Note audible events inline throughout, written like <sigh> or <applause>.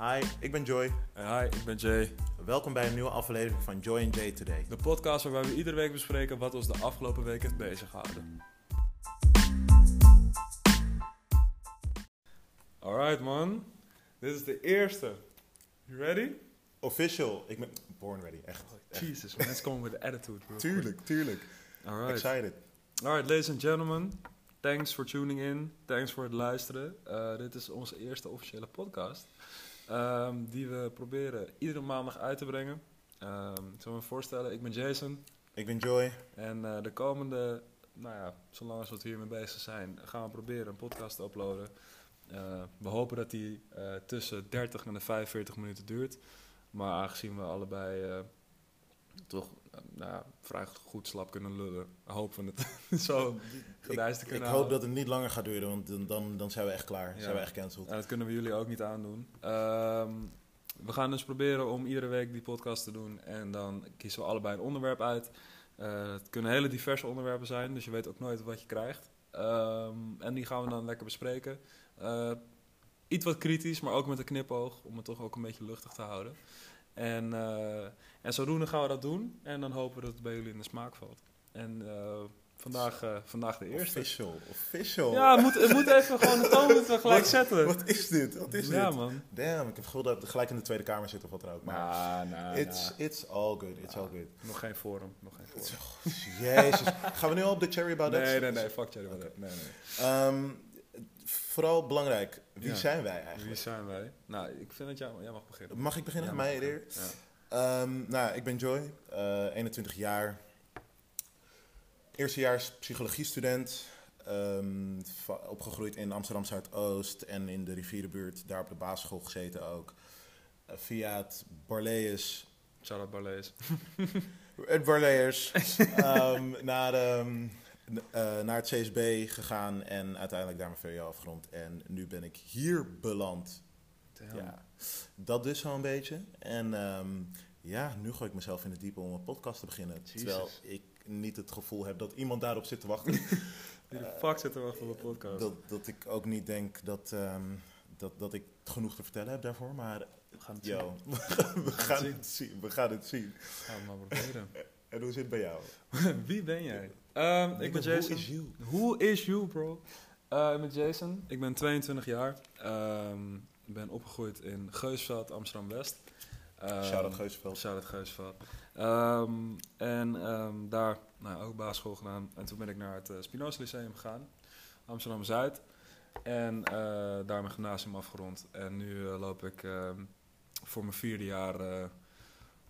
Hi, ik ben Joy. En hi, ik ben Jay. Welkom bij een nieuwe aflevering van Joy and Jay Today. De podcast waarbij we iedere week bespreken wat ons de afgelopen week heeft beziggehouden. Alright man, dit is de eerste. You ready? Official. Ik ben born ready, echt. echt. Jesus, mensen komen met de attitude bro. Tuurlijk, tuurlijk. Alright. Excited. Alright, ladies and gentlemen. Thanks for tuning in. Thanks voor het luisteren. Uh, dit is onze eerste officiële podcast. Ehm, die we proberen iedere maandag uit te brengen. Um, ik zal me voorstellen, ik ben Jason. Ik ben Joy. En eh, de komende, nou ja, zolang als we hiermee bezig zijn, gaan we proberen een podcast te uploaden. Eh, we hopen dat die eh, tussen 30 en de 45 minuten duurt. Maar aangezien we allebei toch nou ja, vrij goed slap kunnen lullen, hopen we het <laughs> zo te Ik kunnen hoop houden. dat het niet langer gaat duren, want dan, dan, dan zijn we echt klaar. Ja. Zijn we echt cancelled. En dat kunnen we jullie ook niet aandoen. Ehm, we gaan dus proberen om iedere week die podcast te doen. En dan kiezen we allebei een onderwerp uit. Eh, het kunnen hele diverse onderwerpen zijn, dus je weet ook nooit wat je krijgt. Ehm, en die gaan we dan lekker bespreken. Eh, iets wat kritisch, maar ook met een knipoog, om het toch ook een beetje luchtig te houden. En, eh, en zodoende gaan we dat doen. En dan hopen we dat het bij jullie in de smaak valt. En eh, vandaag, eh, vandaag de eerste. Official. Official. Ja, het moet, het moet even gewoon de toon moeten we gelijk zetten. Wat is dit? Wat is ja, dit? man. Damn, ik heb gevoel dat ik gelijk in de Tweede Kamer zit of wat dan ook. Maar Nou, nou, it's, nou. it's all good. It's all good. Nog geen forum, nog geen forum. Jezus. Gaan we nu al op de cherry that? Nee, nee, nee, fuck Jerry. Nee, nee. Ehm, vooral belangrijk, wie Ja. zijn wij Wie eigenlijk? zijn wij? Nou, ik vind dat jij, jij mag beginnen. Mag ik beginnen? Mij mag eer? beginnen. Ehm, nou, ik ben Joy, eh 21 jaar. Eerstejaars psychologiestudent. va- opgegroeid in Amsterdam Zuidoost en in de rivierenbuurt. Daar op de basisschool gezeten ook. Eh, via het Barlees. Ja. Shout-out Barlees. Het <laughs> Barlees. <laughs> ehm, naar, eh, naar het CSB gegaan en uiteindelijk daar mijn VWO afgerond. En nu ben ik hier beland. Ja, dat dus zo'n beetje. En ehm, ja, nu gooi ik mezelf in het diepe om een podcast te beginnen. Terwijl ik niet het gevoel heb dat iemand daarop zit te wachten. <laughs> Wie de fuck zit er wachten op de podcast? dat, dat ik ook niet denk dat, ehm, dat, dat ik genoeg te vertellen heb daarvoor. Maar we gaan het yo, zien. <laughs> we, gaan het zien. We gaan het zien. Gaan we maar proberen. <laughs> En hoe zit het bij jou? Wie ben jij? Ehm, ik ben Jason. Who is you? Who is you, bro? Eh, ik ben Jason. Ik ben 22 jaar. Ehm, ik ben opgegroeid in Geusveld, Amsterdam-West. Ehm, Shout-out Geusveld. Shout-out Geusveld. Ehm, en ehm, daar nou, ook basisschool gedaan. En toen ben ik naar het uh, Spinoza Lyceum gegaan. Amsterdam-Zuid. En eh, daar mijn gymnasium afgerond. En nu loop ik ehm, voor mijn vierde jaar eh,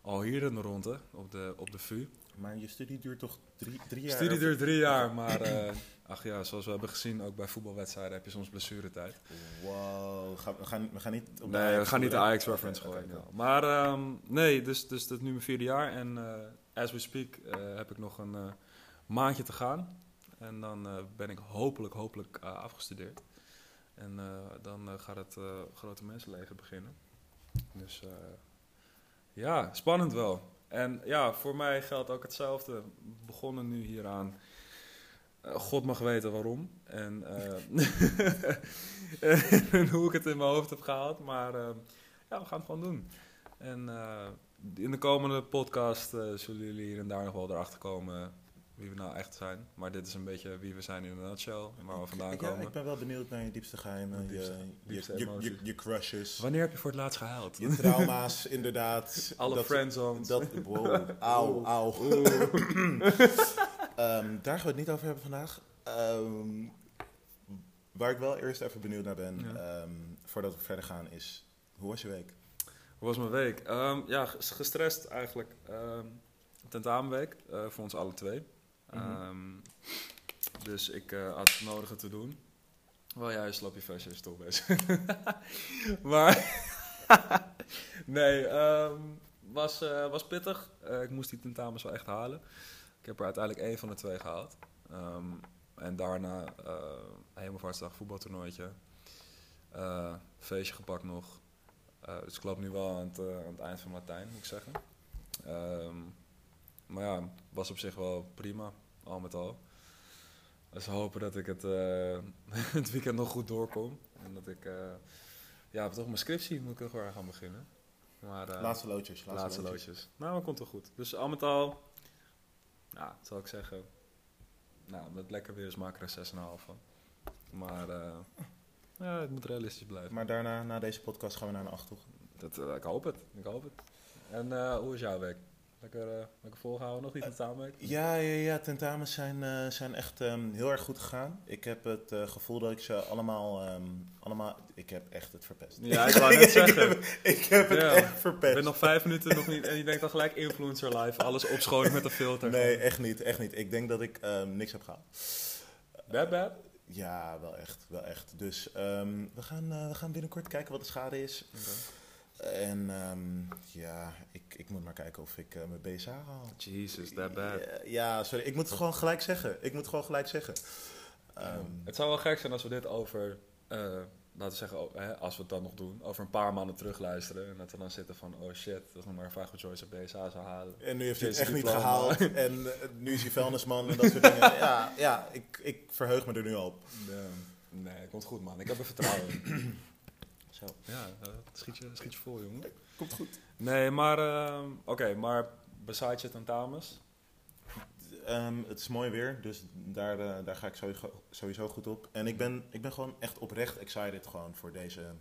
al hier in de ronde, op de, op de VU. Maar je studie duurt toch drie, drie jaar? Studie duurt drie jaar, maar eh, <clears throat> ach ja, zoals we hebben gezien, ook bij voetbalwedstrijden heb je soms blessuretijd. Wow, Ga- we gaan, we gaan niet op de Nee, we Ajax gaan niet de. Ajax-reference gooien. oké, ja. Maar ehm, nee, dus, dus dat is nu mijn vierde jaar. En eh, as we speak eh, heb ik nog een maandje te gaan. En dan ben ik hopelijk, hopelijk afgestudeerd. En dan gaat het grote mensenleven beginnen. Dus ja, spannend wel. En ja, voor mij geldt ook hetzelfde. We begonnen nu hieraan. Eh, God mag weten waarom. En, eh, <laughs> en hoe ik het in mijn hoofd heb gehaald. Maar eh, ja, we gaan het gewoon doen. En in de komende podcast zullen jullie hier en daar nog wel erachter komen wie we nou echt zijn. Maar dit is een beetje wie we zijn in een nutshell. Waar we vandaan Ja, komen. ik ben wel benieuwd naar je diepste geheimen, Je diepste- je, diepste je, je, crushes, Wanneer heb je voor het laatst gehuild? je trauma's, <laughs> inderdaad. <laughs> Alle dat, friendzones. Dat, wow, <laughs> auw, auw. Ehm, daar gaan we het niet over hebben vandaag. Ehm, waar ik wel eerst even benieuwd naar ben, Ja. ehm, voordat we verder gaan, is... Hoe was je week? Hoe was mijn week? Ja, ges- gestrest eigenlijk. Tentamenweek eh, voor ons alle twee. Mhm. Ehm, dus ik eh, had het nodige te doen. Wel ja, je slap je vestje is toch maar <laughs> nee, ehm, was, eh, was pittig. Eh, ik moest die tentamens wel echt halen. Ik heb er uiteindelijk één van de twee gehaald. Ehm, en daarna eh Hemelvaartsdag voetbaltoernooitje. Eh, feestje gepakt nog. Dus ik loop nu wel aan het, aan het eind van Latijn, moet ik zeggen. Ehm, maar ja, was op zich wel prima, al met al. Dus we hopen dat ik het, eh, <laughs> het weekend nog goed doorkom. En dat ik eh, ja, toch mijn scriptie moet ik er gewoon gaan beginnen. Maar, eh, laatste loodjes. laatste, laatste loodjes. Nou, dat komt wel goed. Dus al met al, nou, zal ik zeggen, nou, dat lekker weer is, maak er een 6,5 van. Maar uh, ja, het moet realistisch blijven. Maar daarna, na deze podcast, gaan we naar een 8, toch? Dat, uh, ik hoop het, ik hoop het. En uh, hoe is jouw week? Lekker, uh, lekker volgehouden, nog niet tentamen? Ja, ja, ja, tentamens zijn, uh, zijn echt um, heel erg goed gegaan. Ik heb het uh, gevoel dat ik ze allemaal, um, allemaal... Ik heb echt het verpest. Ja, ik wou net zeggen. <laughs> ik heb, ik heb het Ja. echt verpest. Ik ben nog vijf minuten nog niet en je denkt dan gelijk influencer live, alles opschonen met een filter. Nee, echt niet, echt niet. Ik denk dat ik um, niks heb gehaald. Bad, bad? Ja, wel echt, wel echt. Dus um, we, gaan, uh, we gaan binnenkort kijken wat de schade is. Okay. En um, ja, ik, ik moet maar kijken of ik uh, mijn BSA haal. Jesus, that bad. Ja, ja, sorry. Ik moet het gewoon gelijk zeggen. Ik moet het gewoon gelijk zeggen. Um, het zou wel gek zijn als we dit over, uh, laten we zeggen, oh, hè, als we het dan nog doen, over een paar maanden terugluisteren. En dat we dan zitten van, oh shit, dat is nog maar een vraag Joyce een BSA zou halen. En nu heeft hij het echt niet gehaald. <laughs> en uh, nu is hij vuilnisman en dat soort dingen. <laughs> Ja, ja ik, ik verheug me er nu al op. Nee, nee, komt goed man. Ik heb er vertrouwen in. <clears throat> Zo. Ja, uh, schiet, je, schiet je vol, jongen. Komt goed. Nee, maar uh, oké, okay, maar besides je tentamens? Um, het is mooi weer, dus daar, uh, daar ga ik sowieso, sowieso goed op. En ik ben, ik ben gewoon echt oprecht excited gewoon voor deze,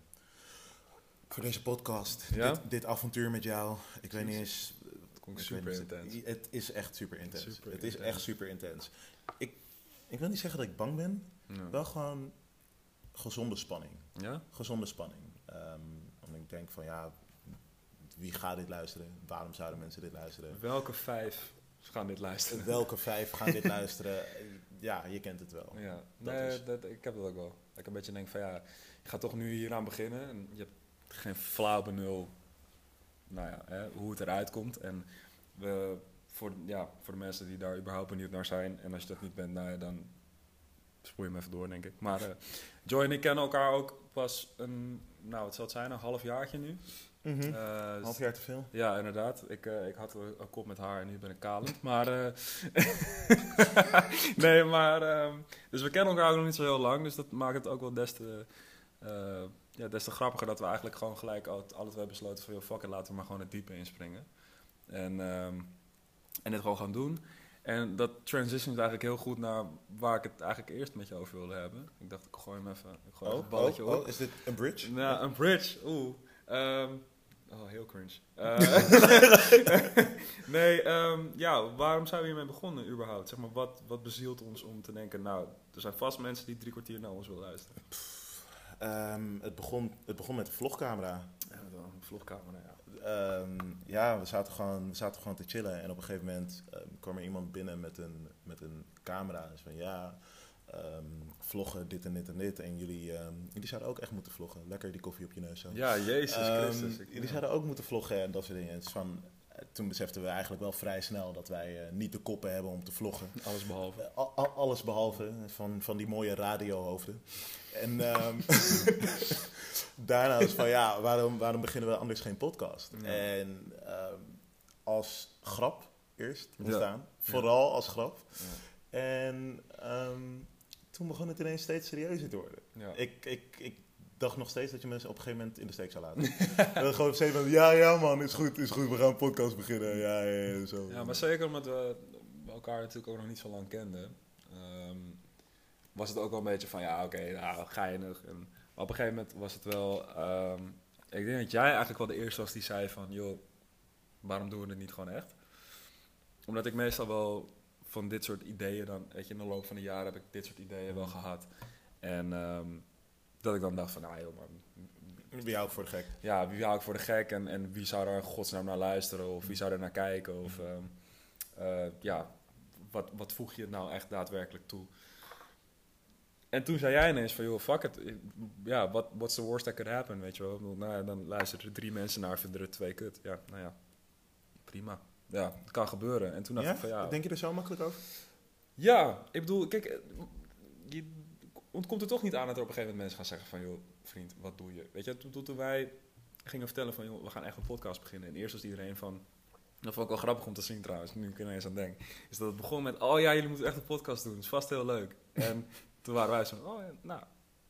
voor deze podcast. Ja? Dit, dit avontuur met jou. Ik weet niet eens... Het komt super intens. Het, het is echt super intens. Super het is echt super intens. Ik, ik wil niet zeggen dat ik bang ben. Ja. Wel gewoon gezonde spanning. Ja? Gezonde spanning. Um, omdat ik denk van ja, wie gaat dit luisteren? Waarom zouden mensen dit luisteren? Welke vijf gaan dit luisteren? Welke vijf gaan dit <laughs> luisteren? Ja, je kent het wel. Ja, Dat nee, is- dat, ik heb dat ook wel. Dat ik een beetje denk van ja, je gaat toch nu hier aan beginnen en je hebt geen flauw benul nou ja, hè, hoe het eruit komt. En we, voor, ja, voor de mensen die daar überhaupt benieuwd naar zijn, en als je dat niet bent, nou ja, dan spoel je hem even door, denk ik. Maar eh, Joy en ik kennen elkaar ook pas een, nou wat zal het zijn, een half jaartje nu. Eh, Half jaar te veel. ja, inderdaad. Ik, uh, ik had een, een kop met haar en nu ben ik kalend. Maar, uh, <laughs> nee, maar, uh, dus we kennen elkaar ook nog niet zo heel lang. Dus dat maakt het ook wel des te, ja, des te grappiger dat we eigenlijk gewoon gelijk alle, alle twee besloten van, joh, fuck it, laten we maar gewoon het diepe inspringen. En, um, en dit gewoon gaan doen. En dat transition is eigenlijk heel goed naar waar ik het eigenlijk eerst met je over wilde hebben. Ik dacht, ik gooi hem even, ik gooi Oh, even een balletje oh, op. oh, is dit een bridge? Ja, een bridge. Oeh. Um, oh, heel cringe. Uh, <laughs> nee, um, ja, waarom zijn we hiermee begonnen überhaupt? Zeg maar, wat, wat bezielt ons om te denken, nou, er zijn vast mensen die drie kwartier naar ons willen luisteren. Um, het, begon, het begon met de vlogcamera. Ja, een vlogcamera, ja. Um, ja, we zaten, gewoon, we zaten gewoon te chillen en op een gegeven moment um, kwam er iemand binnen met een, met een camera. Dus van ja, um, vloggen, dit en dit en dit. En jullie, jullie zouden ook echt moeten vloggen. Lekker die koffie op je neus zo. Ja, Jezus Christus. Jullie zouden ook moeten vloggen en dat soort dingen. Van, toen beseften we eigenlijk wel vrij snel dat wij uh, niet de koppen hebben om te vloggen. Alles behalve. Uh, al, alles behalve, van, van die mooie radiohoofden. En um, <laughs> <laughs> daarna was van ja, waarom, waarom beginnen we anders geen podcast? Ja. En um, als grap eerst ontstaan, Ja. vooral ja. als grap. Ja. En um, toen begon het ineens steeds serieuzer te worden. Ja. Ik, ik, ik dacht nog steeds dat je mensen op een gegeven moment in de steek zou laten. <laughs> dat gewoon op een moment, ja, ja man, is goed, is goed, we gaan een podcast beginnen. Ja, ja, ja, zo. Ja, maar zeker omdat we elkaar natuurlijk ook nog niet zo lang kenden, um, was het ook wel een beetje van, ja, oké, okay, nou, geinig. En, maar op een gegeven moment was het wel, um, ik denk dat jij eigenlijk wel de eerste was die zei van, joh, waarom doen we het niet gewoon echt? Omdat ik meestal wel van dit soort ideeën dan, weet je, in de loop van de jaren heb ik dit soort ideeën wel gehad. En um, dat ik dan dacht van, nou joh, maar wie hou ik voor de gek? Ja, wie hou ik voor de gek en, en wie zou er in godsnaam naar luisteren of wie zou er naar kijken of um, uh, ja, wat, wat voeg je nou echt daadwerkelijk toe? En toen zei jij ineens van, joh, fuck it, ja, what, what's the worst that could happen, weet je wel? Nou ja, dan luisteren er drie mensen naar, vinden er twee kut. Ja, nou ja, prima. Ja, het kan gebeuren. En toen dacht ja? ik van, ja... Denk je er zo makkelijk over? Ja, ik bedoel, kijk, je ontkomt er toch niet aan dat er op een gegeven moment mensen gaan zeggen van, joh, vriend, wat doe je? Weet je, toen, toen wij gingen vertellen van, joh, we gaan echt een podcast beginnen. En eerst was iedereen van, dat vond ik wel grappig om te zien trouwens, nu ik ineens aan denk. Is dat het begon met, oh ja, jullie moeten echt een podcast doen, dat is vast heel leuk. En <laughs> toen waren wij zo, oh ja, nou,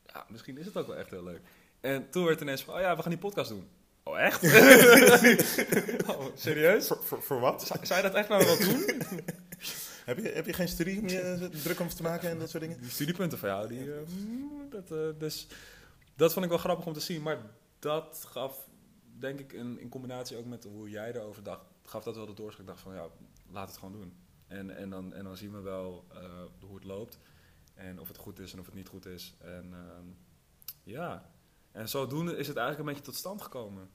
ja, misschien is het ook wel echt heel leuk. En toen werd het ineens van, oh ja, we gaan die podcast doen. Oh, echt? <laughs> oh, serieus? Voor, voor, voor wat? Zou zou je dat echt nou wel doen? <laughs> Heb je, heb je geen studie om je eh, druk om te maken en dat soort dingen? Die studiepunten van jou, die, eh, mm, dat, eh, dus dat vond ik wel grappig om te zien. Maar dat gaf, denk ik, in, in combinatie ook met hoe jij erover dacht, gaf dat wel de doorslag. Ik dacht van, ja, laat het gewoon doen. En, en, dan, en dan zien we wel eh, hoe het loopt. En of het goed is en of het niet goed is. En ehm, ja, en zodoende is het eigenlijk een beetje tot stand gekomen.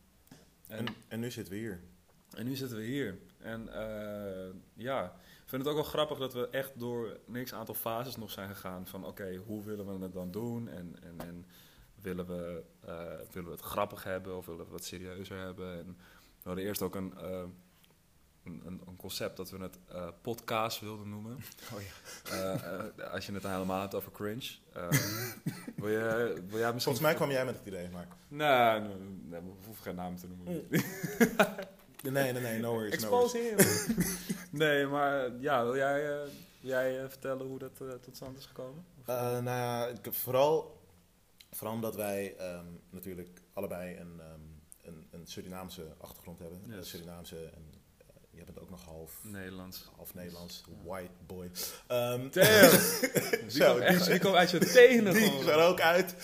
En, En, en nu zitten we hier. en nu zitten we hier. En eh, ja, vind het ook wel grappig dat we echt door niks aantal fases nog zijn gegaan. Van oké, hoe willen we het dan doen? En, en, en willen, we, eh, willen we het grappig hebben of willen we het serieuzer hebben? En we hadden eerst ook een, eh, een, een, concept dat we het eh podcast wilden noemen. <laughs> Oh ja. Als je het dan helemaal hebt over cringe. <laughs> Wil, je, wil jij misschien... Volgens mij kwam jij met het idee, maar... Nee, nee, nee, we hoeven geen naam te noemen. Nee, <laughs> nee, nee, no worries, no Expose worries. him. <laughs> nee, maar ja, wil jij, wil jij eh, vertellen hoe dat eh, tot stand is gekomen? Nou ja, ik- vooral, vooral omdat wij ehm, natuurlijk allebei een, ehm, een, een Surinaamse achtergrond hebben. Yes. Een Surinaamse en jij bent ook nog half, Nederlands. half Nederlands, white boy. Damn! Die <laughs> Zo, die echt, die kwam uit je tenen Die gewoon. er ook uit.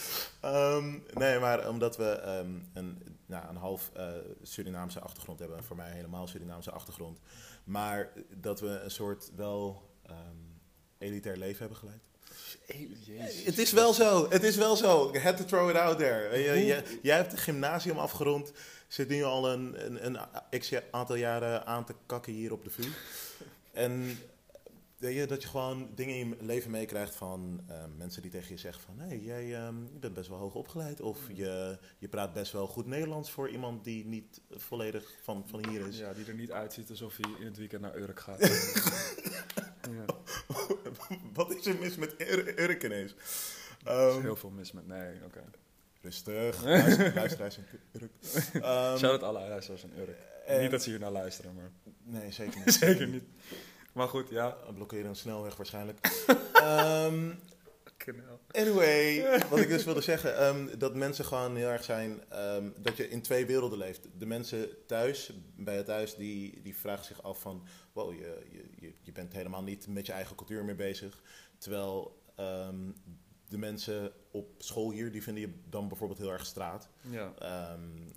Ehm, nee, maar omdat we ehm, een, nou, een half eh, Surinaamse achtergrond hebben. En voor mij helemaal Surinaamse achtergrond. Maar dat we een soort wel ehm, elitair leven hebben geleid. Jezus. Het is wel zo, het is wel zo. I had to throw it out there. Weet je, jij, hebt het gymnasium afgerond. Zit nu al een, een, een x aantal jaren aan te kakken hier op de VU. En je, dat je gewoon dingen in je leven meekrijgt van eh, mensen die tegen je zeggen van... hé, jij ehm, je bent best wel hoog opgeleid. Of je, je praat best wel goed Nederlands voor iemand die niet volledig van, van hier is. Ja, die er niet uitziet alsof hij in het weekend naar Urk gaat. <laughs> ja, <laughs> Wat is er mis met Ur- Urk ineens? er is Ehm, heel veel mis met... Nee, oké. Rustig, <laughs> luister, luisteraars in Urk. Ehm, Shout-out alle luisteraars in Urk. en- niet dat ze hier naar luisteren, maar... Nee, zeker niet. Zeker niet. Maar goed, ja. Blokkeren een snelweg waarschijnlijk. <laughs> Ehm, anyway, wat ik dus wilde zeggen, ehm, dat mensen gewoon heel erg zijn, ehm, dat je in twee werelden leeft. De mensen thuis, bij het thuis, die, die vragen zich af van, wow, je, je, je- bent helemaal niet met je eigen cultuur meer bezig. Terwijl de mensen op school hier, die vinden je dan bijvoorbeeld heel erg straat. Ja.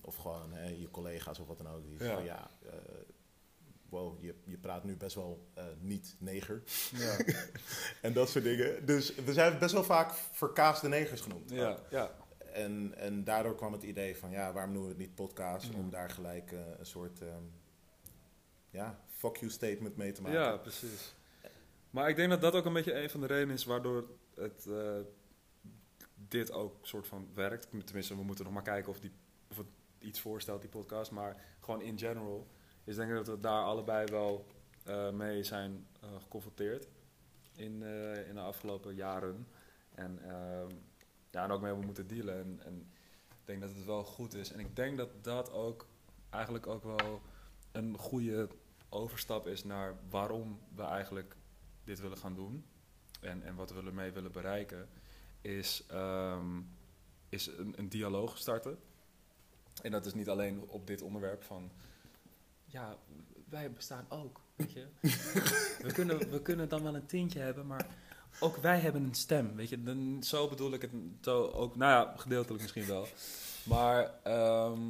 Of gewoon hè, je collega's of wat dan ook. Die Ja. zeggen, ja, eh, wow, je, je praat nu best wel eh, niet neger. Ja. <laughs> En dat soort dingen. Dus we zijn best wel vaak verkaasde negers genoemd. Ja. ja. En, en daardoor kwam het idee van, ja, waarom noemen we het niet podcast? Ja. Om daar gelijk eh, een soort, ehm, ja, fuck you statement mee te maken. Ja, precies. Maar ik denk dat dat ook een beetje een van de redenen is waardoor het, eh, dit ook soort van werkt. Tenminste, we moeten nog maar kijken of, die, of het iets voorstelt, die podcast. Maar gewoon in general is denk dat we daar allebei wel eh, mee zijn eh, geconfronteerd in, eh, in de afgelopen jaren. En, ehm, ja, en ook mee hebben moeten dealen. En, en ik denk dat het wel goed is. En ik denk dat dat ook eigenlijk ook wel een goede overstap is naar waarom we eigenlijk dit willen gaan doen en, en wat we ermee willen bereiken, is, ehm, is een, een dialoog starten. En dat is niet alleen op dit onderwerp van, ja, wij bestaan ook, weet je. we, kunnen, we kunnen dan wel een tintje hebben, maar ook wij hebben een stem, weet je. Dan, zo bedoel ik het zo ook, nou ja, gedeeltelijk misschien wel. Maar ehm,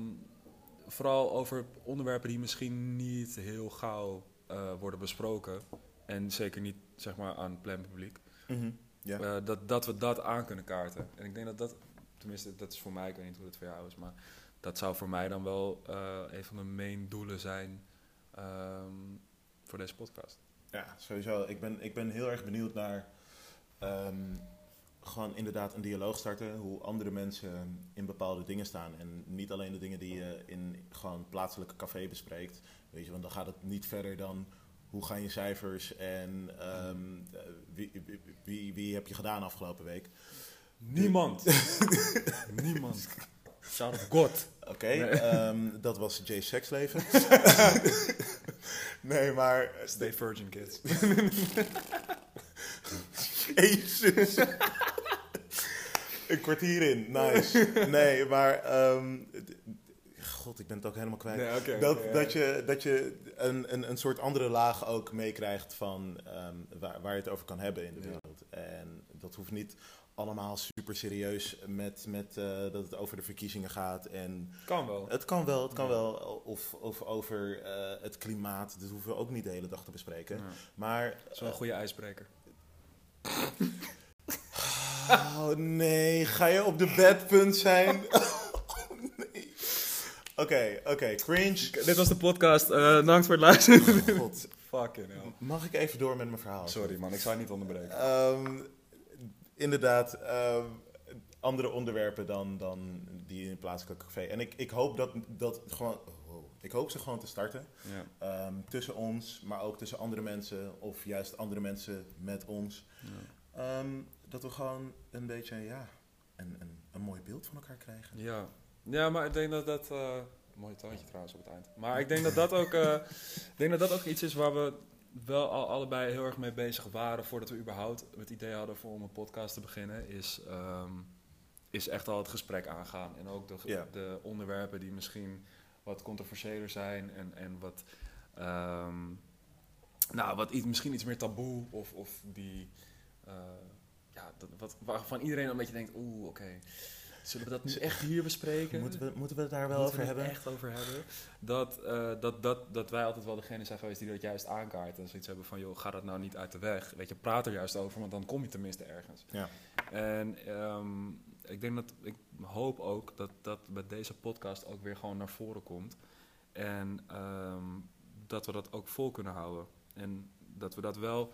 vooral over onderwerpen die misschien niet heel gauw eh, worden besproken. En zeker niet zeg maar aan het plein publiek. Mhm, ja. Eh, dat, dat we dat aan kunnen kaarten. En ik denk dat dat, tenminste dat is voor mij, ik weet niet hoe het voor jou is, maar dat zou voor mij dan wel eh, een van de main doelen zijn ehm, voor deze podcast. Ja, sowieso. Ik ben, ik ben heel erg benieuwd naar ehm, gewoon inderdaad een dialoog starten. Hoe andere mensen in bepaalde dingen staan. En niet alleen de dingen die je in gewoon plaatselijke café bespreekt. Weet je, want dan gaat het niet verder dan hoe gaan je cijfers en ehm, eh, wie, wie, wie, wie heb je gedaan afgelopen week. Niemand. <laughs> Niemand. Shout out God. Oké, Nee. ehm, dat was Jay Seksleven. <laughs> nee, maar... Stay virgin, kids. <laughs> Jezus. Een kwartier in, nice. Nee, maar... ehm, God, ik ben het ook helemaal kwijt. Nee, dat, dat je, dat je een, een, een soort andere laag ook meekrijgt van ehm, waar, waar je het over kan hebben in de Ja. wereld. En dat hoeft niet allemaal super serieus met, met eh, dat het over de verkiezingen gaat. En Kan wel. het kan wel, het kan Ja. wel. Of, of over eh, het klimaat. Dat hoeven we ook niet de hele dag te bespreken. Ja. Maar. Dat is wel een goede ijsbreker. <laughs> Oh nee, ga je op de bedpunt zijn? <laughs> Oh nee. Oké, oké, cringe. Dit was de podcast. Eh dank voor het luisteren. God, Fucking hell. mag ik even door met mijn verhaal? Sorry man, ik zou je niet onderbreken. Ehm, inderdaad, ehm, andere onderwerpen dan, dan die in het plaatselijke café. En ik, ik hoop dat, dat gewoon. wow. ik hoop ze gewoon te starten. Ja. Ehm, tussen ons, maar ook tussen andere mensen. Of juist andere mensen met ons. Ehm, dat we gewoon een beetje, ja, een, een, een mooi beeld van elkaar krijgen. Ja. ja, maar ik denk dat dat... eh mooi toontje trouwens op het eind. Maar ik denk dat dat ook, eh, ik denk dat dat ook iets is waar we wel al allebei heel erg mee bezig waren... voordat we überhaupt het idee hadden voor om een podcast te beginnen... is, ehm, is echt al het gesprek aangaan. En ook de, de onderwerpen die misschien wat controversiëler zijn... en, en wat, ehm, nou, wat iets, misschien iets meer taboe of, of die... eh, ja, dat, wat, waarvan iedereen een beetje denkt, oeh, oké. Zullen we dat nu echt hier bespreken? Moeten we, moeten we het daar wel Moeten over we het hebben? echt over hebben. Dat, eh, dat, dat, dat wij altijd wel degene zijn geweest die dat juist aankaarten. En zoiets hebben van, joh, ga dat nou niet uit de weg. Weet je, praat er juist over, want dan kom je tenminste ergens. Ja. En ehm, ik denk dat, ik hoop ook dat dat bij deze podcast ook weer gewoon naar voren komt. En ehm, dat we dat ook vol kunnen houden. En dat we dat wel,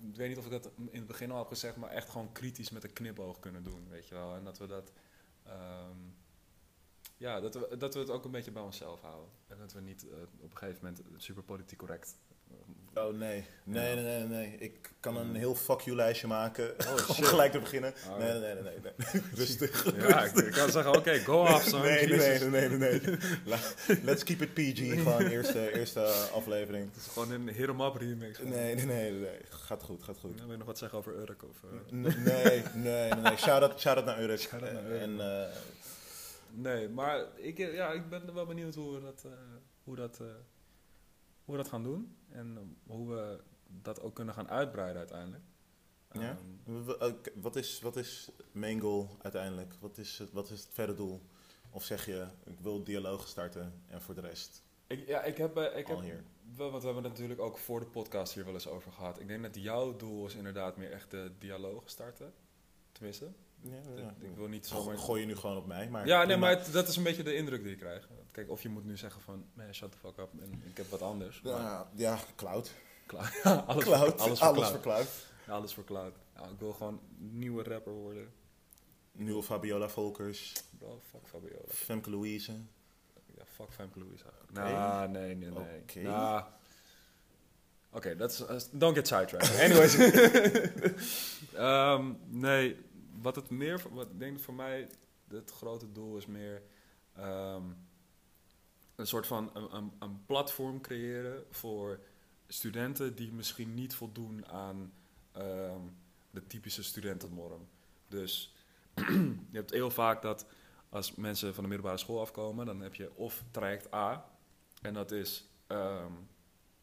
ik weet niet of ik dat in het begin al heb gezegd, maar echt gewoon kritisch met een knipoog kunnen doen, weet je wel. En dat we dat, ehm, ja, dat we, dat we het ook een beetje bij onszelf houden. En dat we niet eh, op een gegeven moment super politiek correct. Oh nee. Nee, nee, nee, nee. Ik kan een heel fuck you lijstje maken. Oh, <laughs> Om gelijk te beginnen. Oh. Nee, nee, nee, nee. nee. <laughs> Rustig. Ja, ik, ik <laughs> kan zeggen, oké, go off, son. Nee, nee, nee, nee, nee, Let's keep it PG. Gewoon eerste, eerste aflevering. Het is gewoon een hit 'em up remix. Nee, nee, nee, nee. Gaat goed, gaat goed. Wil je nog wat zeggen over Urk? Of, eh? Nee, nee, nee, nee. Shout-out shout naar Urk. Shout-out naar Urk. En eh, Nee, maar ik, eh, ja, ik ben wel benieuwd hoe dat, eh, hoe dat, eh, hoe we dat gaan doen. En hoe we dat ook kunnen gaan uitbreiden uiteindelijk. Ja? Ehm, wat, is, wat is main goal uiteindelijk? Wat is, het, wat is het verder doel? Of zeg je, ik wil dialogen starten en voor de rest ik, ja, ik heb, eh, ik heb hier? wel, want we hebben het natuurlijk ook voor de podcast hier wel eens over gehad. Ik denk dat jouw doel is inderdaad meer echt de dialogen starten. Tenminste, Ja, ja. ik wil niet zomaar... Gooi je nu gewoon op mij, maar... Ja, nee, maar het- dat is een beetje de indruk die ik krijg. Kijk, of je moet nu zeggen van, man, shut the fuck up en ik heb wat anders. Maar, Ja, <laughs> ja, cloud. alles, Cloud. Voor, alles voor Alles cloud. voor cloud. Alles voor cloud. Ja, ik wil gewoon nieuwe rapper worden. Nieuwe Fabiola Volkers. Bro, fuck Fabiola. Femke Louise. Ja, fuck Femke Louise. Nou, nee, nee, nee. Oké. Oké, is... uh, don't get sidetracked. <laughs> Anyways. <laughs> Ehm, nee, wat het meer... Wat ik denk voor mij het grote doel is meer... ehm, een soort van een, een, een platform creëren voor studenten die misschien niet voldoen aan ehm, de typische studentennorm. Dus <clears throat> je hebt heel vaak dat als mensen van de middelbare school afkomen, dan heb je of traject A, en dat is ehm,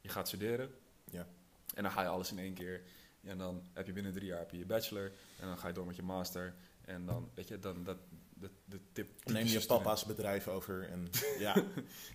je gaat studeren. Ja. En dan ga je alles in één keer. En dan heb je binnen drie jaar heb je, je bachelor. En dan ga je door met je master. En dan, weet je, dan dat, de, de tip. Neem je student- papa's bedrijf over en <laughs> ja.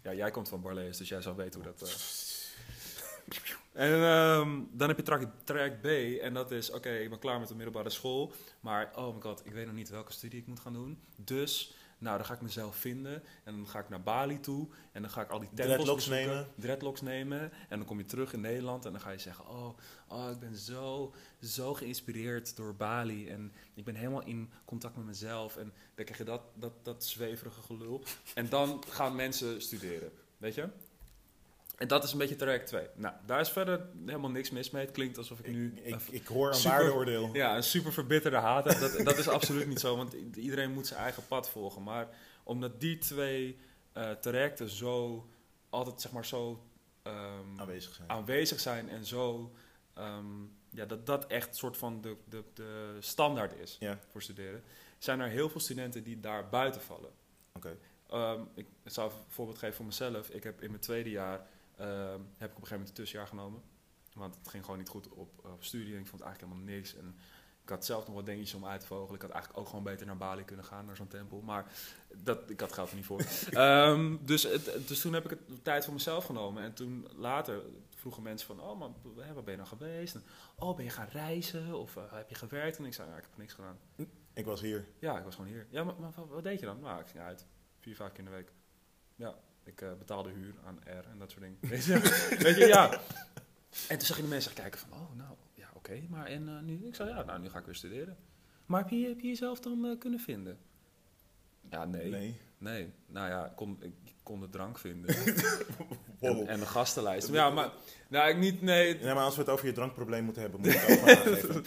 Ja, jij komt van Barlees, dus jij zou weten hoe dat... eh. <laughs> En ehm, dan heb je traject, traject B en dat is, oké, ik ben klaar met de middelbare school, maar oh my god, ik weet nog niet welke studie ik moet gaan doen. Dus, nou, dan ga ik mezelf vinden en dan ga ik naar Bali toe en dan ga ik al die tempels Dreadlocks bezoeken, nemen. dreadlocks nemen en dan kom je terug in Nederland en dan ga je zeggen, oh, oh, ik ben zo, zo geïnspireerd door Bali en ik ben helemaal in contact met mezelf en dan krijg je dat, dat, dat zweverige gelul. En dan gaan mensen studeren, weet je? En dat is een beetje traject 2. Nou, daar is verder helemaal niks mis mee. Het klinkt alsof ik nu Ik, ik, hoor een super- waardeoordeel. <laughs> ja, een super verbitterde haat heb. Dat, dat is absoluut niet zo, want iedereen moet zijn eigen pad volgen. Maar omdat die twee eh trajecten zo altijd zeg maar zo ehm, Aanwezig zijn. aanwezig zijn en zo ehm, ja, dat dat echt soort van de, de, de standaard is voor studeren, zijn er heel veel studenten die daar buiten vallen. Oké. Ehm, ik zou een voorbeeld geven voor mezelf. Ik heb in mijn tweede jaar ehm, heb ik op een gegeven moment een tussenjaar genomen. Want het ging gewoon niet goed op, op studie. En ik vond eigenlijk helemaal niks. En ik had zelf nog wat dingetjes om uit te vogelen. Ik had eigenlijk ook gewoon beter naar Bali kunnen gaan, naar zo'n tempel. Maar dat, ik had geld er niet voor. <laughs> Ehm, dus, het, dus toen heb ik het tijd voor mezelf genomen. En toen later vroegen mensen van... Oh, maar waar ben je nou geweest? En, oh, ben je gaan reizen? Of eh, heb je gewerkt? En ik zei, ja, ik heb niks gedaan. Ik was hier. Ja, ik was gewoon hier. Ja, maar, maar wat, wat deed je dan? Nou, ik ging uit. Vier, vijf keer in de week. Ja, ik eh, betaalde huur aan R en dat soort dingen. <laughs> Weet je, weet je ja. En toen zag je de mensen kijken van, oh, nou, ja, oké. maar en eh, nu? Ik zei, ja, nou, nu ga ik weer studeren. Maar heb je, heb je jezelf dan eh, kunnen vinden? Ja, nee. nee. Nee. Nou ja, ik kon, ik kon de drank vinden. <laughs> Wow. en, en de gastenlijst. Ja, maar, nou, ik niet, nee. Nee, maar als we het over je drankprobleem moeten hebben, moet ik het <laughs> ook maar aangeven.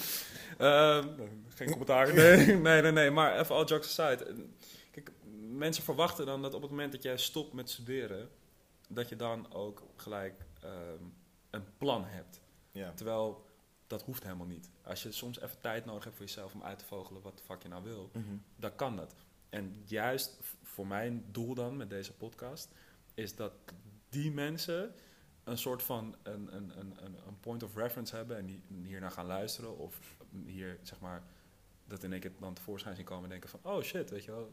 Ehm, geen commentaar. Nee, nee, nee, nee. Maar even all jokes aside. Mensen verwachten dan dat op het moment dat jij stopt met studeren, dat je dan ook gelijk ehm, een plan hebt. Ja. Terwijl dat hoeft helemaal niet. Als je soms even tijd nodig hebt voor jezelf om uit te vogelen wat de fuck je nou wil, Mhm. dan kan dat. En juist voor mijn doel dan met deze podcast, is dat die mensen een soort van een, een, een, een, een point of reference hebben en die hiernaar gaan luisteren. Of hier, zeg maar, dat in één keer dan tevoorschijn zien komen en denken van, oh shit, weet je wel.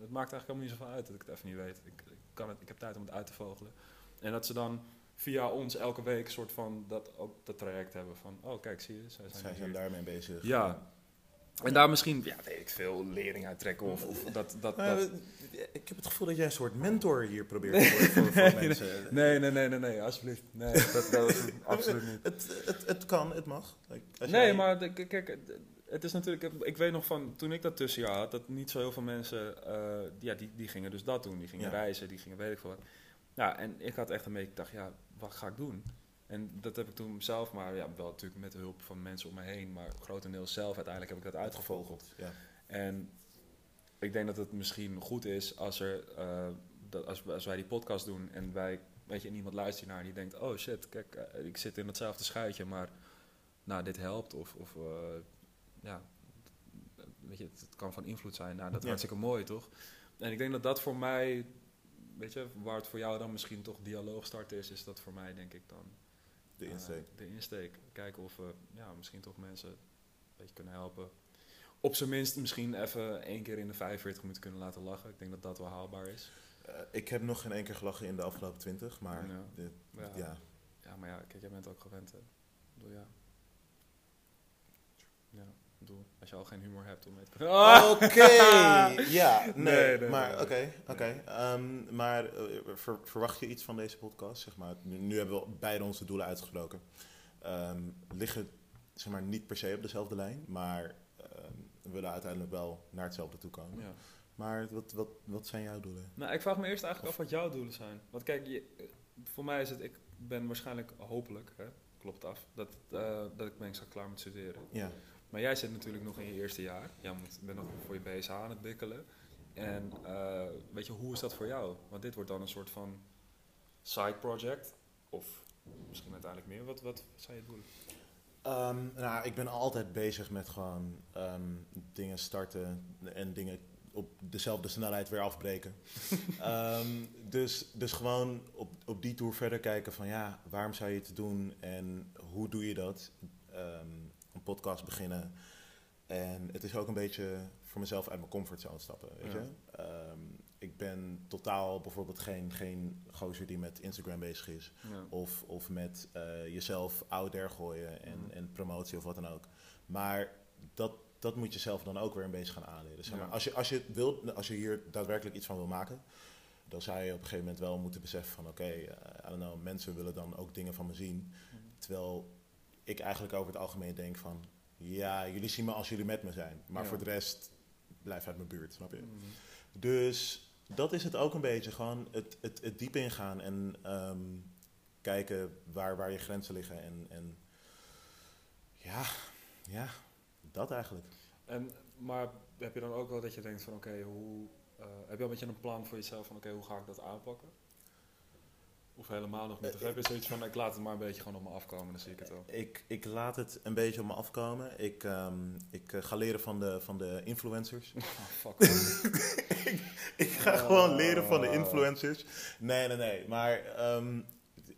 Het maakt eigenlijk helemaal niet zoveel uit dat ik het even niet weet. Ik, ik, kan het, ik heb tijd om het uit te vogelen. En dat ze dan via ons elke week een soort van dat, ook dat traject hebben van, oh kijk, zie je, zij zijn, Zij zijn daarmee bezig. Ja. En daar misschien, ja, weet ik veel, lering uit trekken of, of dat, dat, Nou, dat. ik heb het gevoel dat jij een soort mentor hier probeert te worden voor, <laughs> mensen. Nee, nee, nee, nee, nee, alsjeblieft. Nee, dat, dat is absoluut niet. <laughs> Het, het, het kan, het mag. Als Nee, jij- maar kijk, het- is natuurlijk, ik weet nog van toen ik dat tussenjaar had, dat niet zo heel veel mensen, eh, ja, die, die gingen dus dat doen. Die gingen Ja. reizen, die gingen weet ik veel wat. Ja, en ik had echt een beetje, ik dacht, ja, wat ga ik doen? En dat heb ik toen zelf, maar ja, wel natuurlijk met de hulp van mensen om me heen, maar grotendeels zelf uiteindelijk heb ik dat uitgevogeld. Ja. En ik denk dat het misschien goed is als, er, eh, dat als, als wij die podcast doen en wij, weet je, en iemand luistert naar en die denkt, oh shit, kijk, eh, ik zit in hetzelfde schuitje, maar nou, dit helpt. Of, of ja, weet je, het, het kan van invloed zijn. Nou, dat is Ja. hartstikke mooi, toch? En ik denk dat dat voor mij, weet je, waar het voor jou dan misschien toch dialoog starten is, is dat voor mij denk ik dan De eh, insteek. de insteek. Kijken of we ja, misschien toch mensen een beetje kunnen helpen. Op zijn minst misschien even één keer in de 45 minuten kunnen laten lachen. Ik denk dat dat wel haalbaar is. Eh, ik heb nog geen één keer gelachen in de afgelopen twintig, maar Ja. dit- Ja, ja. ja maar ja, kijk, jij bent ook gewend. Hè. Ik bedoel, ja. Bedoel, als je al geen humor hebt om mee te Oké, <laughs> ja, nee, Nee, nee, maar nee, oké, nee. oké. Ehm, maar eh, ver- verwacht je iets van deze podcast? Zeg maar, nu, nu hebben we beide onze doelen uitgesproken. Ehm, liggen zeg maar, niet per se op dezelfde lijn, maar ehm, we willen uiteindelijk wel naar hetzelfde toe komen. Ja. Maar wat, wat, wat zijn jouw doelen? Nou, ik vraag me eerst eigenlijk af wat jouw doelen zijn. Want kijk, je, eh, voor mij is het, ik ben waarschijnlijk hopelijk, hè, klopt af, dat, eh, dat ik ben zo klaar met studeren. Ja, Maar jij zit natuurlijk nog in je eerste jaar. Jij moet, bent nog voor je BSH aan het bikkelen. En eh, weet je, hoe is dat voor jou? Want dit wordt dan een soort van side project. Of misschien uiteindelijk meer. Wat, wat zijn je doelen? Ehm, nou, ik ben altijd bezig met gewoon ehm, dingen starten en dingen op dezelfde snelheid weer afbreken. <laughs> Ehm, dus, dus gewoon op, op die tour verder kijken van ja, waarom zou je het doen en hoe doe je dat? Een podcast beginnen. En het is ook een beetje voor mezelf uit mijn comfortzone stappen. Weet Ja. je? Ehm, ik ben totaal bijvoorbeeld geen, geen gozer die met Instagram bezig is. Ja. Of, of met eh, jezelf out there gooien en, Mhm. en promotie of wat dan ook. Maar dat, dat moet je zelf dan ook weer een beetje gaan aanleren. Zeg maar. Ja. als, je, als, je wilt, als je hier daadwerkelijk iets van wil maken, dan zou je op een gegeven moment wel moeten beseffen van oké, eh, I don't know, mensen willen dan ook dingen van me zien. Terwijl ik eigenlijk over het algemeen denk van ja, jullie zien me als jullie met me zijn. Maar Ja. voor de rest, blijf uit mijn buurt, snap je? Mhm. Dus dat is het ook een beetje. Gewoon het, het, het diep ingaan en ehm, kijken waar, waar je grenzen liggen. En, en ja, ja, dat eigenlijk. En, maar heb je dan ook wel dat je denkt van oké, hoe... eh, heb je al een beetje een plan voor jezelf van oké, hoe ga ik dat aanpakken? Of helemaal nog niet? Of heb je zoiets van, ik laat het maar een beetje gewoon op me afkomen, dan zie ik het wel. Ik, ik laat het een beetje op me afkomen. Ik, ehm, ik eh, ga leren van de, van de influencers. Oh, <laughs> fuck. <laughs> ik ga gewoon leren van de influencers. Nee, nee, nee. Maar ehm,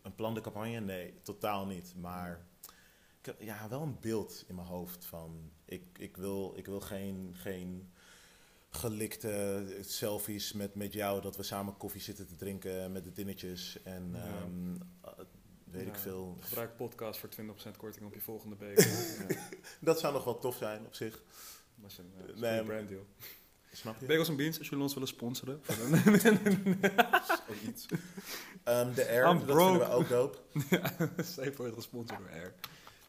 een plan de campagne? Nee, totaal niet. Maar ik heb ja, wel een beeld in mijn hoofd van... Ik, ik, wil, ik wil geen, geen gelikte selfies met, met jou... dat we samen koffie zitten te drinken met de dinnetjes. En Ja. ehm, eh, weet ik Ja, veel. Gebruik podcast voor 20% korting op je volgende beker. <laughs> ja, Dat zou nog wel tof zijn op zich. dat is een, uh, Nee. Snap je? Bagels en Beans, als jullie ons willen sponsoren. <laughs> Zoiets. Ehm, de Air, I'm dat broke. vinden we ook dope. <laughs> Safe wordt gesponsord door Air.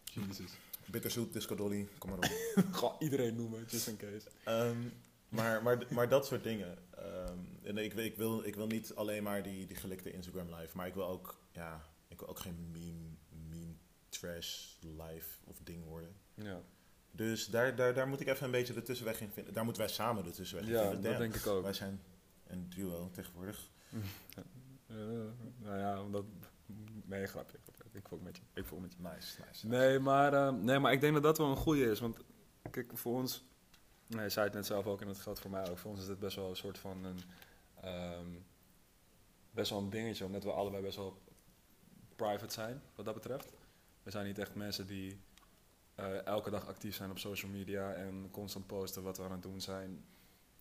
Jesus. Bitterzoet, Disco Dolly, kom maar op. Gewoon iedereen noemen, just in case. Ehm, maar, maar, maar dat soort dingen. Ehm, en ik, ik, wil, ik wil niet alleen maar die, die gelikte Instagram live, maar ik wil ook, ja, ik wil ook geen meme, meme trash live of ding worden. Ja, Dus daar, daar, daar moet ik even een beetje de tussenweg in vinden. Daar moeten wij samen de tussenweg in ja vinden. dat Damn, denk ik ook. Wij zijn een duo tegenwoordig. <laughs> Eh, nou ja, omdat... Nee, grapje. grapje. Ik voel met je. Ik voel met je. Nice, nice. Nee, maar, eh, nee, maar ik denk dat dat wel een goede is. Want kijk, voor ons... Nee, je zei het net zelf ook en dat geldt voor mij ook. Voor ons is dit best wel een soort van een... ehm, best wel een dingetje, omdat we allebei best wel private zijn, wat dat betreft. We zijn niet echt mensen die eh, elke dag actief zijn op social media en constant posten wat we aan het doen zijn.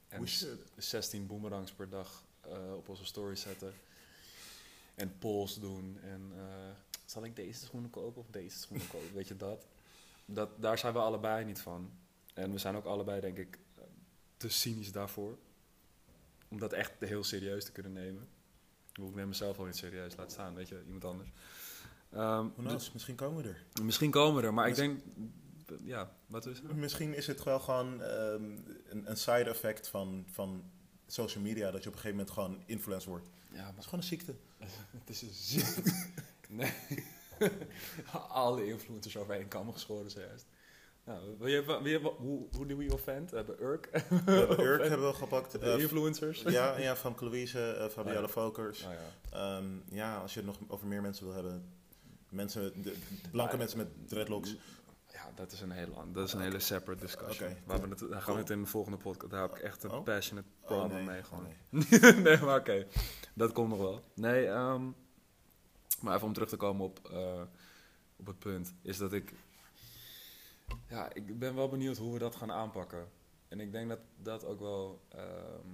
En We should. 16 boomerangs per dag eh, op onze story zetten. En polls doen. En eh, zal ik deze schoenen kopen of deze schoenen kopen? <laughs> Weet je dat? dat? Daar zijn we allebei niet van. En we zijn ook allebei, denk ik, te cynisch daarvoor. Om dat echt heel serieus te kunnen nemen. Ik neem mezelf al niet serieus, laat staan, weet je, iemand anders. Knows, misschien komen we er. misschien komen we er, maar ik denk... Ja, wat is het? Misschien is het wel gewoon ehm, een, een side effect van, van social media, dat je op een gegeven moment gewoon influencer wordt. Ja, Dat is gewoon een ziekte. <laughs> Het is een ziekte. <laughs> nee. <laughs> Alle influencers over één kam geschoren zojuist. Nou, wie hebben, wie hebben, hoe, hoe we offend? We hebben Urk. We hebben Urk <laughs> hebben we gepakt. Eh, influencers. ja, ja, van Louise, eh Fabiola Oh ja. Vokers. Nou ja. Ehm, ja, als je het nog over meer mensen wil hebben. Mensen, de, blanke mensen met dreadlocks. ja, dat is een hele, dat is een hele separate discussion. Oké, Waar we het, daar gaan we het in de volgende podcast. Daar heb ik echt een Oh? passionate Oh, problem nee. mee. Oh, Gewoon. nee. <laughs> nee, maar oké. Dat komt nog wel. Nee, ehm, maar even om terug te komen op, eh, op het punt. Is dat ik... Ja, ik ben wel benieuwd hoe we dat gaan aanpakken. En ik denk dat dat ook wel ehm,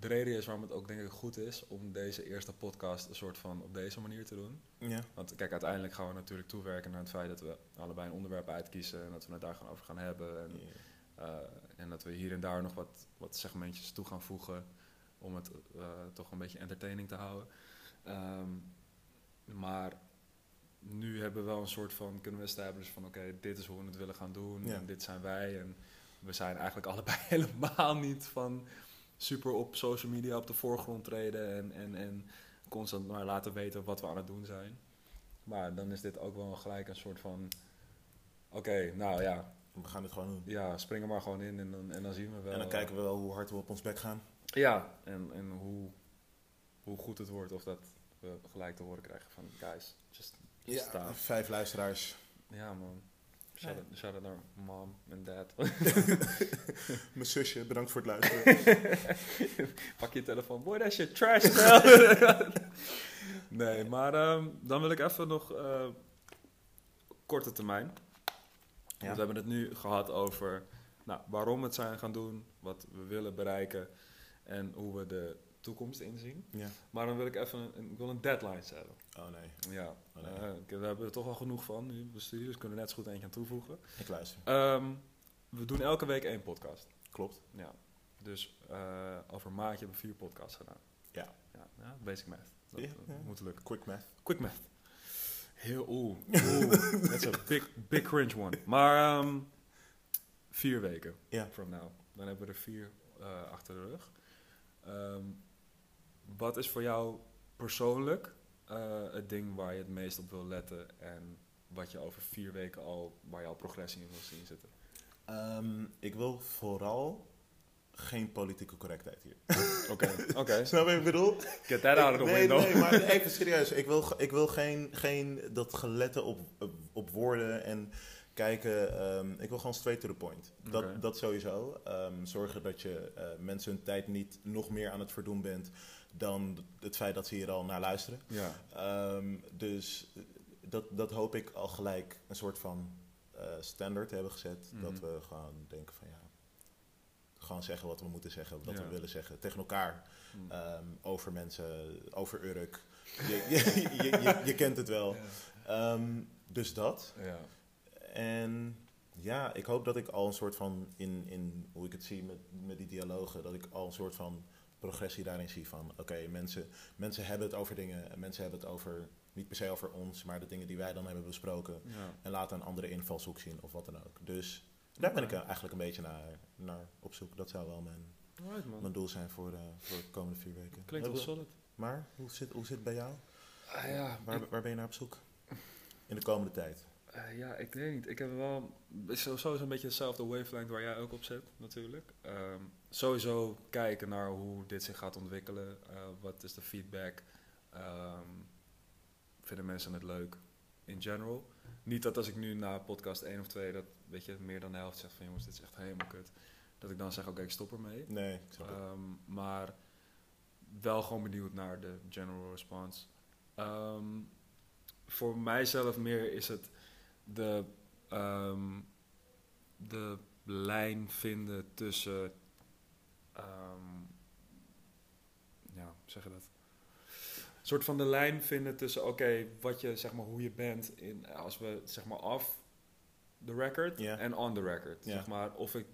de reden is waarom het ook denk ik goed is... om deze eerste podcast een soort van op deze manier te doen. Ja, Want kijk, uiteindelijk gaan we natuurlijk toewerken naar het feit dat we allebei een onderwerp uitkiezen... en dat we het daar gaan over gaan hebben. En eh, en dat we hier en daar nog wat, wat segmentjes toe gaan voegen om het eh, toch een beetje entertaining te houden. Ehm, maar nu hebben we wel een soort van, kunnen we establishen van oké, dit is hoe we het willen gaan doen Ja. en dit zijn wij. En we zijn eigenlijk allebei <laughs> helemaal niet van super op social media op de voorgrond treden en, en, en constant maar laten weten wat we aan het doen zijn. Maar dan is dit ook wel gelijk een soort van, oké, nou ja, we gaan het gewoon doen. ja, spring er maar gewoon in en dan, en dan zien we wel. En dan kijken we wel hoe hard we op ons bek gaan. Ja, en, en hoe, hoe goed het wordt of dat we gelijk te horen krijgen van guys, just Ja, vijf luisteraars. Ja man, shout, out, shout out naar mom en dad. <laughs> <laughs> Mijn zusje, bedankt voor het luisteren. <laughs> Pak je telefoon, boy that shit trash as hell. nee, maar ehm, dan wil ik even nog eh, korte termijn. Ja. Want we hebben het nu gehad over nou, waarom we het zijn gaan doen, wat we willen bereiken en hoe we de toekomst inzien. ja. Maar dan wil ik even een, ik wil een deadline zetten. Oh nee, Ja, Oh, nee. eh, we hebben er toch al genoeg van nu studio, dus kunnen we net zo goed eentje aan toevoegen. ik luister. Ehm, we doen elke week één podcast. Klopt. Ja. Dus eh, over een maandje hebben we vier podcasts gedaan. Ja. Ja, ja basic math. Dat Ja, ja. moet lukken. Quick math. Quick math. Heel, oeh. <laughs> That's a big, big cringe one. Maar ehm, vier weken Ja. from now. Dan hebben we er vier eh, achter de rug. Ehm, wat is voor jou persoonlijk eh, het ding waar je het meest op wil letten en wat je over vier weken al, waar je al progressie in wil zien zitten? Ehm, ik wil vooral geen politieke correctheid hier. <laughs> Oké, oké. <laughs> Snap je wat ik bedoel? Get that out of the nee, window. nee, maar <laughs> even serieus. Ik wil, ik wil geen, geen dat geletten op, op woorden en kijken. ehm, ik wil gewoon straight to the point. Dat, dat sowieso. Ehm, zorgen dat je eh, mensen hun tijd niet nog meer aan het verdoen bent dan het feit dat ze hier al naar luisteren. Ja, Ehm, dus dat, dat hoop ik al gelijk een soort van eh, standaard hebben gezet. Mhm. Dat we gewoon denken van ja, gewoon zeggen wat we moeten zeggen, wat Ja. we willen zeggen tegen elkaar. Mm. Ehm, over mensen, over Urk. Je, je, <laughs> je, je, je kent het wel. Ehm, dus dat. ja. En ja, ik hoop dat ik al een soort van, in, in hoe ik het zie met, met die dialogen, dat ik al een soort van progressie daarin zie van, oké, mensen, mensen hebben het over dingen, en mensen hebben het over, niet per se over ons, maar de dingen die wij dan hebben besproken. ja. En laten een andere invalshoek zien of wat dan ook. Dus daar ben ik eh, eigenlijk een beetje naar, naar op zoek. Dat zou wel mijn, mijn doel zijn voor de, voor de komende vier weken. Klinkt wel solid. Maar hoe zit, hoe zit het bij jou? Ah, ja, Waar, waar ben je naar op zoek? In de komende tijd. Eh, ja, ik weet niet. Ik heb wel sowieso een beetje dezelfde wavelength waar jij ook op zit, natuurlijk. Ehm, sowieso kijken naar hoe dit zich gaat ontwikkelen. Eh, wat is de feedback? Ehm, vinden mensen het leuk? In general. Niet dat als ik nu na podcast 1 of 2, dat weet je, meer dan de helft zegt van jongens, dit is echt helemaal kut. Dat ik dan zeg, oké, ik stop ermee. Nee, ik snap. Ehm, maar wel gewoon benieuwd naar de general response. Ehm, voor mijzelf meer is het de, de lijn vinden tussen. Ehm, ja, hoe zeg je dat? Een soort van de lijn vinden tussen, oké, wat je, zeg maar, hoe je bent in, als we, zeg maar, off the record en on the record. Zeg maar, of ik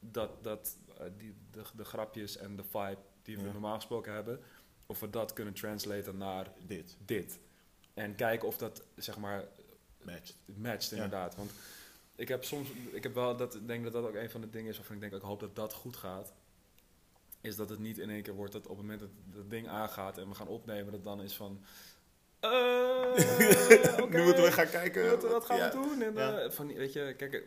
dat, dat eh, die, de, de grapjes en de vibe die we normaal gesproken hebben, of we dat kunnen translaten naar Dit dit. En kijken of dat, zeg maar, matcht. inderdaad. Want ik heb soms, ik heb wel, dat, ik denk dat dat ook een van de dingen is waarvan ik denk, ik hoop dat dat goed gaat. Is dat het niet in één keer wordt dat op het moment dat het ding aangaat en we gaan opnemen, dat dan is van. eh, <laughs> nu moeten we gaan kijken. wat, wat gaan Ja. we doen? En, Ja. eh, van, weet je, kijk, eh,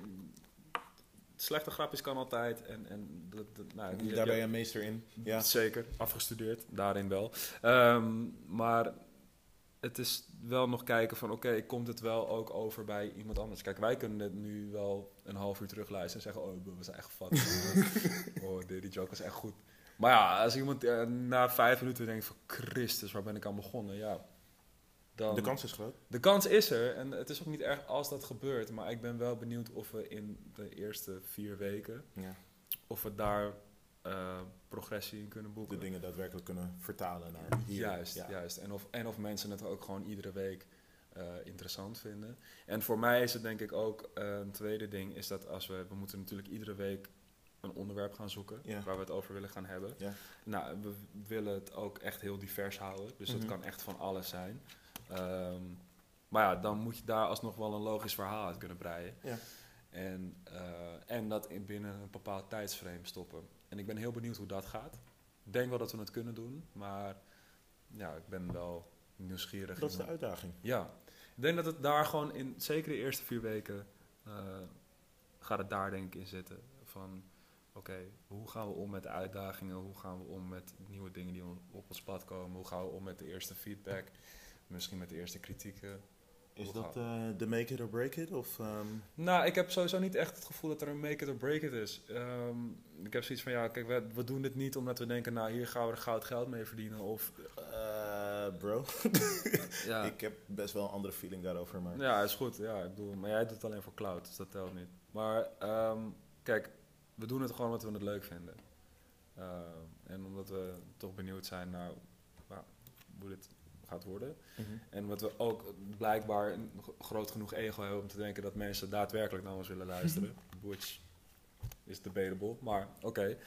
slechte grapjes kan altijd. En, en dat, dat, nou, Daar ben je een meester in. Ja. Zeker, afgestudeerd, daarin wel. Ehm, maar het is wel nog kijken van, oké, komt het wel ook over bij iemand anders? Kijk, wij kunnen het nu wel een half uur terugluisteren en zeggen, oh, we zijn echt gevat. <laughs> oh, die, die joke was echt goed. Maar ja, als iemand eh, na vijf minuten denkt van, Christus, waar ben ik aan begonnen? Ja, dan... De kans is groot. De kans is er en het is ook niet erg als dat gebeurt. Maar ik ben wel benieuwd of we in de eerste vier weken, Ja. of we daar eh, progressie in kunnen boeken. De dingen daadwerkelijk kunnen vertalen naar hier. Juist, Ja. juist. En of, en of mensen het ook gewoon iedere week eh, interessant vinden. En voor mij is het denk ik ook een tweede ding, is dat als we, we moeten natuurlijk iedere week een onderwerp gaan zoeken Ja. waar we het over willen gaan hebben. Ja. Nou, we willen het ook echt heel divers houden, dus Mhm. het kan echt van alles zijn. Ehm, maar ja, dan moet je daar alsnog wel een logisch verhaal uit kunnen breien. Ja. En, eh, en dat in binnen een bepaald tijdsframe stoppen. En ik ben heel benieuwd hoe dat gaat. Ik denk wel dat we het kunnen doen, maar ja, ik ben wel nieuwsgierig. Dat is de uitdaging. Ja, ik denk dat het daar gewoon in, zeker de eerste vier weken, eh, gaat het daar denk ik in zitten. Van, oké, hoe gaan we om met de uitdagingen? Hoe gaan we om met nieuwe dingen die op ons pad komen? Hoe gaan we om met de eerste feedback? Misschien met de eerste kritieken? Is dat eh, de make it or break it? Of, ehm, Nou, ik heb sowieso niet echt het gevoel dat er een make it or break it is. Ehm, ik heb zoiets van, ja, kijk, we, we doen dit niet omdat we denken, nou, hier gaan we er goud geld mee verdienen. Of, eh, bro, <laughs> ja, ik heb best wel een andere feeling daarover. Maar ja, is goed. Ja, ik bedoel, maar jij doet het alleen voor cloud, dus dat telt niet. Maar ehm, kijk, we doen het gewoon omdat we het leuk vinden. Ehm, en omdat we toch benieuwd zijn naar nou, hoe dit gaat worden. Mhm. En wat we ook blijkbaar een groot genoeg ego hebben om te denken dat mensen daadwerkelijk naar ons willen luisteren. <laughs> Which is debatable, maar oké.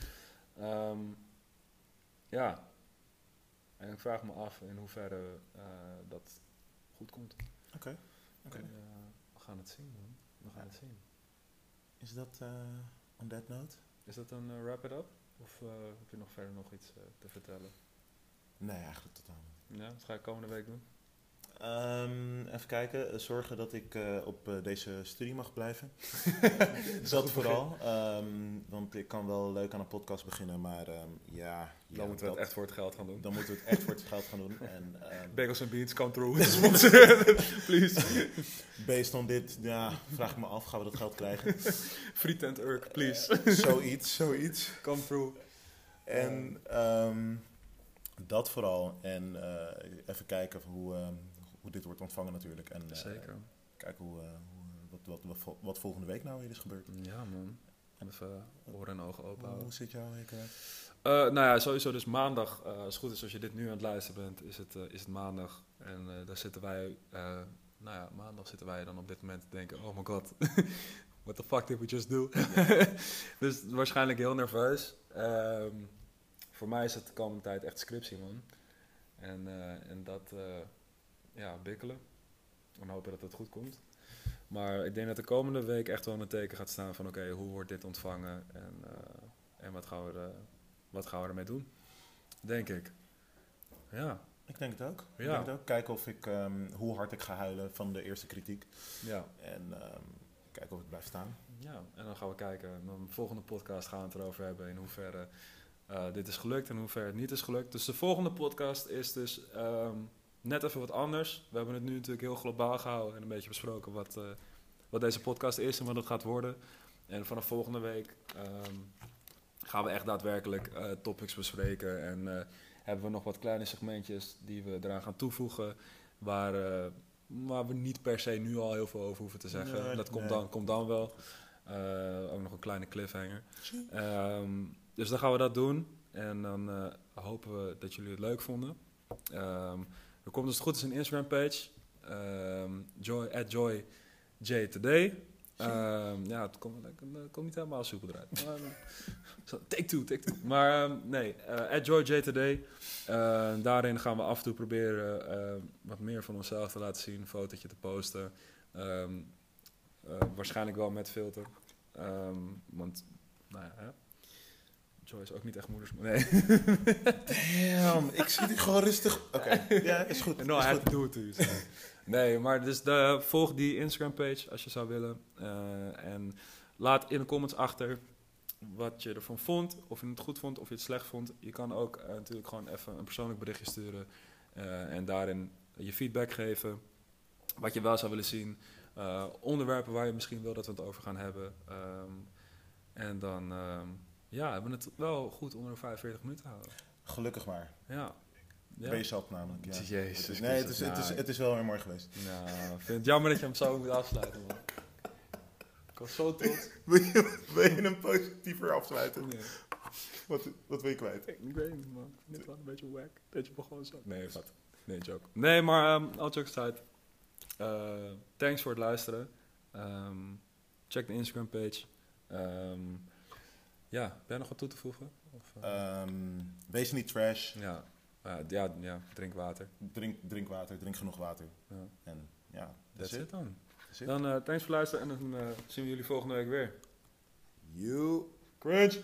Ehm, ja. En ik vraag me af in hoeverre eh, dat goed komt. Oké. Eh, we gaan het zien, man. We gaan het zien. Is dat eh, on that note? Is dat een eh, wrap it up? Of eh, heb je nog verder nog iets eh, te vertellen? Nee, eigenlijk totaal niet. Ja, dat ga ik komende week doen. Ehm, even kijken. Eh, Zorgen dat ik eh, op eh, deze studie mag blijven. <laughs> dat vooral. Ehm, want ik kan wel leuk aan een podcast beginnen, maar ehm, ja. Dan ja, moeten we het echt voor het geld gaan doen. Dan moeten we het echt voor het geld gaan doen. En Bagels and Beans, come through. <laughs> <laughs> Please. based on dit, ja, vraag ik me af, gaan we dat geld krijgen? Friet and Urk, please. zoiets, zoiets. Come through. En dat vooral. En even kijken hoe, hoe dit wordt ontvangen natuurlijk. En eh, Zeker. kijken hoe, eh, hoe, wat, wat, wat, vol- wat volgende week nou weer is gebeurd. Ja, man. Even oren en ogen open houden. Hoe zit jouw week? Eh, nou ja, sowieso dus maandag, eh, als het goed is als je dit nu aan het luisteren bent, is het, eh, is het maandag. En eh, daar zitten wij, eh, nou ja, maandag zitten wij dan op dit moment te denken, oh my god, <laughs> what the fuck did we just do? <laughs> dus waarschijnlijk heel nerveus. Ehm, voor mij is het de komende tijd echt scriptie, man. En, eh, en dat, eh, ja, bikkelen. En hopen dat het goed komt. Maar ik denk dat de komende week echt wel een teken gaat staan van, oké, hoe wordt dit ontvangen? En, eh, en wat gaan we er wat gaan we ermee doen? Denk ik. Ja, Ik denk het ook. Ik Ja. denk het ook. Kijken of ik, ehm, hoe hard ik ga huilen van de eerste kritiek. ja, En ehm, kijken of ik blijf staan. ja. En dan gaan we kijken. Dan de volgende podcast gaan we het erover hebben in hoeverre eh, dit is gelukt en in hoeverre het niet is gelukt. Dus de volgende podcast is dus ehm, net even wat anders. We hebben het nu natuurlijk heel globaal gehouden en een beetje besproken wat, eh, wat deze podcast is en wat het gaat worden. En vanaf volgende week ehm, gaan we echt daadwerkelijk eh, topics bespreken. En eh, hebben we nog wat kleine segmentjes die we eraan gaan toevoegen. Waar, waar we niet per se nu al heel veel over hoeven te zeggen. Nee, dat komt, dan, komt dan wel. Ook nog een kleine cliffhanger. Ehm, dus dan gaan we dat doen. En dan hopen we dat jullie het leuk vonden. Ehm, er komt dus het goed is een Instagram page. Ehm, joy, at Joy J Today. Ehm, ja, het komt, het komt niet helemaal soepel eruit. Maar, zo, take two, take two. Maar ehm, nee, eh at Joy J Today. Eh, daarin gaan we af en toe proberen wat meer van onszelf te laten zien. Een fotootje te posten. Ehm, eh, waarschijnlijk wel met filter. Ehm, want, nou ja, is ook niet echt moeders. Nee. Damn, ik zit hier gewoon rustig. Oké, ja, is goed. no, is I goed. do it you. sorry. nee, maar dus de, volg die Instagram page als je zou willen. Eh, en laat in de comments achter wat je ervan vond. Of je het goed vond, of je het slecht vond. Je kan ook eh, natuurlijk gewoon even een persoonlijk berichtje sturen. eh, en daarin je feedback geven. Wat je wel zou willen zien. eh, onderwerpen waar je misschien wil dat we het over gaan hebben. Ehm, en dan ehm, ja, hebben het wel goed onder de 45 minuten houden. Gelukkig maar. Ja. ja. Namelijk. Ja. Jezus Het is- nee, het is, het, is, nou, het is wel weer mooi geweest. Nou, ik vind het jammer dat je hem zo moet afsluiten, man. Ik was zo trots. <laughs> Wil je, wil je hem positiever afsluiten? Nee, Wat, wat wil je kwijt? ik weet niet, man. Ik vind het wel een beetje wack. Dat je begon zo... Nee, wat? Nee, joke. Nee, maar um, all jokes aside. eh, thanks voor het luisteren. Ehm, check de Instagram page. Ehm, ja, ben je nog wat toe te voegen? Of, eh, Ehm, wees niet trash. ja. Ja, ja, drink water. Drink, drink water, drink genoeg water. Ja. En ja, That's that's it dan. That's. Dan eh, thanks voor het luisteren en dan eh, zien we jullie volgende week weer. You. Crunch! <laughs>